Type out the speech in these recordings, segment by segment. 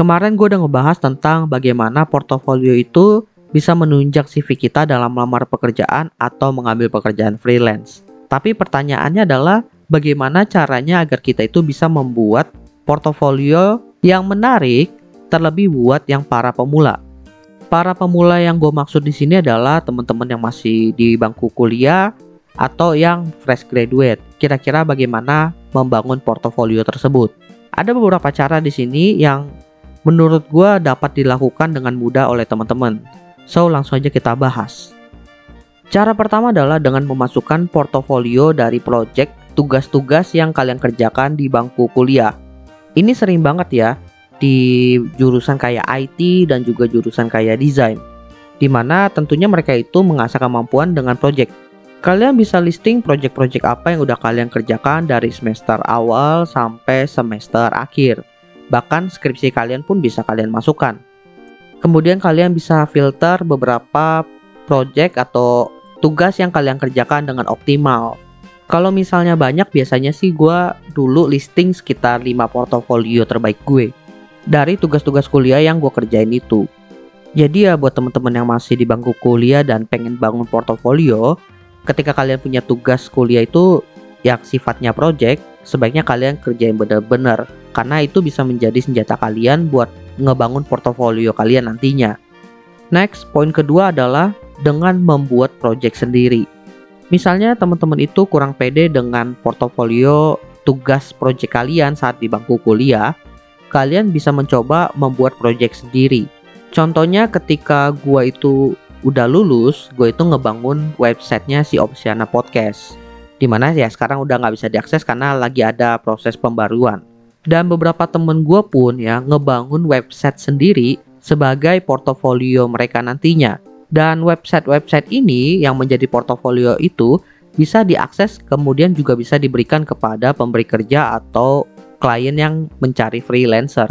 Kemarin gue udah ngebahas tentang bagaimana portofolio itu bisa menunjang CV kita dalam melamar pekerjaan atau mengambil pekerjaan freelance. Tapi pertanyaannya adalah bagaimana caranya agar kita itu bisa membuat portofolio yang menarik terlebih buat yang para pemula. Para pemula yang gue maksud di sini adalah teman-teman yang masih di bangku kuliah atau yang fresh graduate. Kira-kira bagaimana membangun portofolio tersebut? Ada beberapa cara di sini yang menurut gue dapat dilakukan dengan mudah oleh teman-teman. So, langsung aja kita bahas. Cara pertama adalah dengan memasukkan portofolio dari project tugas-tugas yang kalian kerjakan di bangku kuliah. Ini sering banget ya di jurusan kayak IT dan juga jurusan kayak desain. Di mana tentunya mereka itu mengasah kemampuan dengan project. Kalian bisa listing project-project apa yang udah kalian kerjakan dari semester awal sampai semester akhir. Bahkan skripsi kalian pun bisa kalian masukkan. Kemudian kalian bisa filter beberapa project atau tugas yang kalian kerjakan dengan optimal. Kalau misalnya banyak, biasanya sih gue dulu listing sekitar 5 portofolio terbaik gue dari tugas-tugas kuliah yang gue kerjain itu. Jadi ya buat teman-teman yang masih di bangku kuliah dan pengen bangun portofolio, ketika kalian punya tugas kuliah itu yang sifatnya project, sebaiknya kalian kerjain bener-bener karena itu bisa menjadi senjata kalian buat ngebangun portofolio kalian nantinya. Next, poin kedua adalah dengan membuat project sendiri. Misalnya teman-teman itu kurang pede dengan portofolio tugas project kalian saat di bangku kuliah, kalian bisa mencoba membuat project sendiri. Contohnya ketika gua itu udah lulus, gue itu ngebangun websitenya si Opsiana Podcast. Di mana ya sekarang udah nggak bisa diakses karena lagi ada proses pembaruan. Dan beberapa temen gue pun ya ngebangun website sendiri sebagai portofolio mereka nantinya. Dan website-website ini yang menjadi portofolio itu bisa diakses kemudian juga bisa diberikan kepada pemberi kerja atau klien yang mencari freelancer.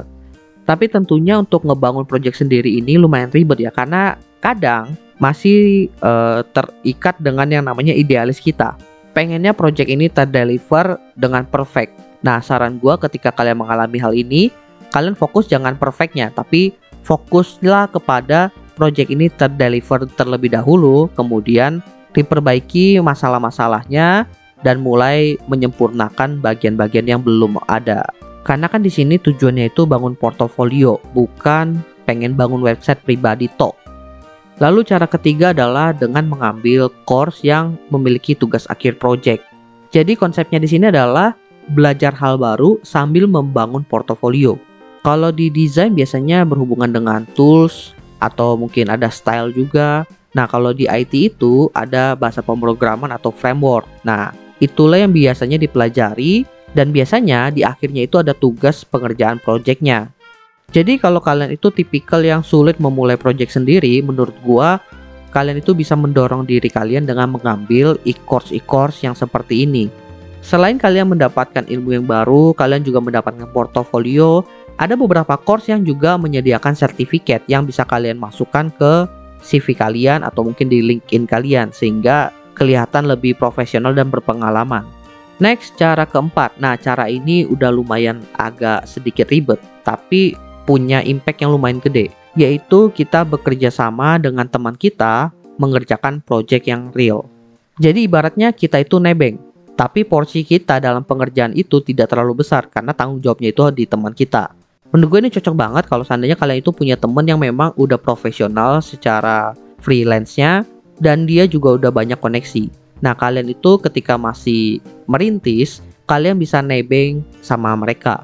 Tapi tentunya untuk ngebangun project sendiri ini lumayan ribet ya karena kadang masih uh, terikat dengan yang namanya idealis kita. Pengennya project ini terdeliver dengan perfect Nah, saran gue ketika kalian mengalami hal ini, kalian fokus jangan perfectnya, tapi fokuslah kepada project ini terdeliver terlebih dahulu, kemudian diperbaiki masalah-masalahnya dan mulai menyempurnakan bagian-bagian yang belum ada. Karena kan di sini tujuannya itu bangun portofolio, bukan pengen bangun website pribadi toh. Lalu cara ketiga adalah dengan mengambil course yang memiliki tugas akhir project. Jadi konsepnya di sini adalah belajar hal baru sambil membangun portofolio. Kalau di desain biasanya berhubungan dengan tools atau mungkin ada style juga. Nah, kalau di IT itu ada bahasa pemrograman atau framework. Nah, itulah yang biasanya dipelajari dan biasanya di akhirnya itu ada tugas pengerjaan projectnya. Jadi kalau kalian itu tipikal yang sulit memulai project sendiri, menurut gua kalian itu bisa mendorong diri kalian dengan mengambil e-course e-course yang seperti ini. Selain kalian mendapatkan ilmu yang baru, kalian juga mendapatkan portofolio. Ada beberapa course yang juga menyediakan sertifikat yang bisa kalian masukkan ke CV kalian atau mungkin di LinkedIn kalian sehingga kelihatan lebih profesional dan berpengalaman. Next, cara keempat. Nah, cara ini udah lumayan agak sedikit ribet, tapi punya impact yang lumayan gede, yaitu kita bekerja sama dengan teman kita mengerjakan project yang real. Jadi ibaratnya kita itu nebeng, tapi porsi kita dalam pengerjaan itu tidak terlalu besar karena tanggung jawabnya itu di teman kita. Menurut gue ini cocok banget kalau seandainya kalian itu punya teman yang memang udah profesional secara freelance-nya dan dia juga udah banyak koneksi. Nah, kalian itu ketika masih merintis, kalian bisa nebeng sama mereka.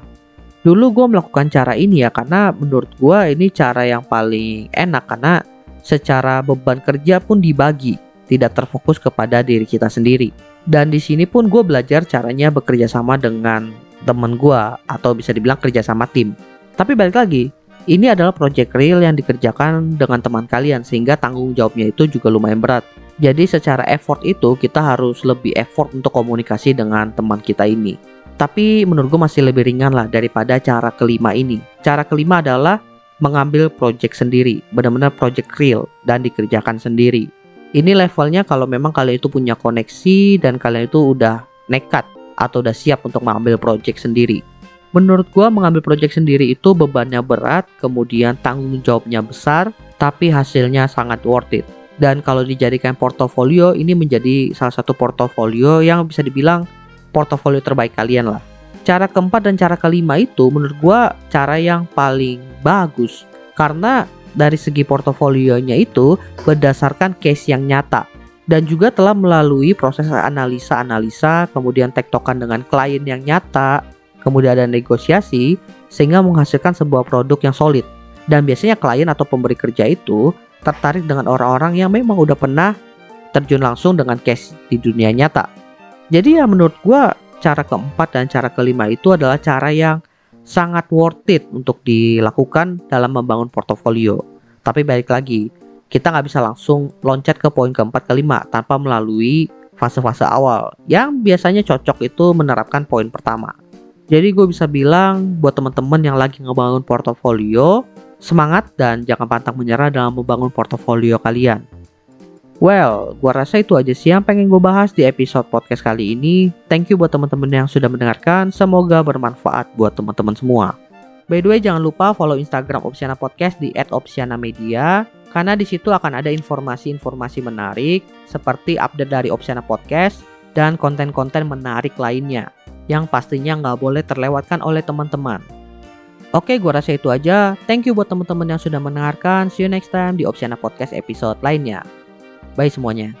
Dulu gue melakukan cara ini ya karena menurut gue ini cara yang paling enak karena secara beban kerja pun dibagi, tidak terfokus kepada diri kita sendiri. Dan di sini pun gue belajar caranya bekerja sama dengan temen gue atau bisa dibilang kerja sama tim. Tapi balik lagi, ini adalah project real yang dikerjakan dengan teman kalian sehingga tanggung jawabnya itu juga lumayan berat. Jadi secara effort itu kita harus lebih effort untuk komunikasi dengan teman kita ini. Tapi menurut gue masih lebih ringan lah daripada cara kelima ini. Cara kelima adalah mengambil project sendiri, benar-benar project real dan dikerjakan sendiri. Ini levelnya kalau memang kalian itu punya koneksi dan kalian itu udah nekat atau udah siap untuk mengambil project sendiri. Menurut gua mengambil project sendiri itu bebannya berat, kemudian tanggung jawabnya besar, tapi hasilnya sangat worth it. Dan kalau dijadikan portofolio, ini menjadi salah satu portofolio yang bisa dibilang portofolio terbaik kalian lah. Cara keempat dan cara kelima itu menurut gua cara yang paling bagus karena dari segi portofolionya itu berdasarkan case yang nyata dan juga telah melalui proses analisa-analisa, kemudian tektokan dengan klien yang nyata, kemudian ada negosiasi sehingga menghasilkan sebuah produk yang solid. Dan biasanya klien atau pemberi kerja itu tertarik dengan orang-orang yang memang udah pernah terjun langsung dengan case di dunia nyata. Jadi ya menurut gue cara keempat dan cara kelima itu adalah cara yang sangat worth it untuk dilakukan dalam membangun portofolio. Tapi balik lagi, kita nggak bisa langsung loncat ke poin keempat kelima tanpa melalui fase-fase awal yang biasanya cocok itu menerapkan poin pertama. Jadi gue bisa bilang buat teman-teman yang lagi ngebangun portofolio, semangat dan jangan pantang menyerah dalam membangun portofolio kalian. Well, gue rasa itu aja sih yang pengen gue bahas di episode podcast kali ini. Thank you buat teman-teman yang sudah mendengarkan. Semoga bermanfaat buat teman-teman semua. By the way, jangan lupa follow Instagram Opsiana Podcast di @opsiana_media karena di situ akan ada informasi-informasi menarik seperti update dari Opsiana Podcast dan konten-konten menarik lainnya yang pastinya nggak boleh terlewatkan oleh teman-teman. Oke, gua rasa itu aja. Thank you buat teman-teman yang sudah mendengarkan. See you next time di Opsiana Podcast episode lainnya. Bye semuanya.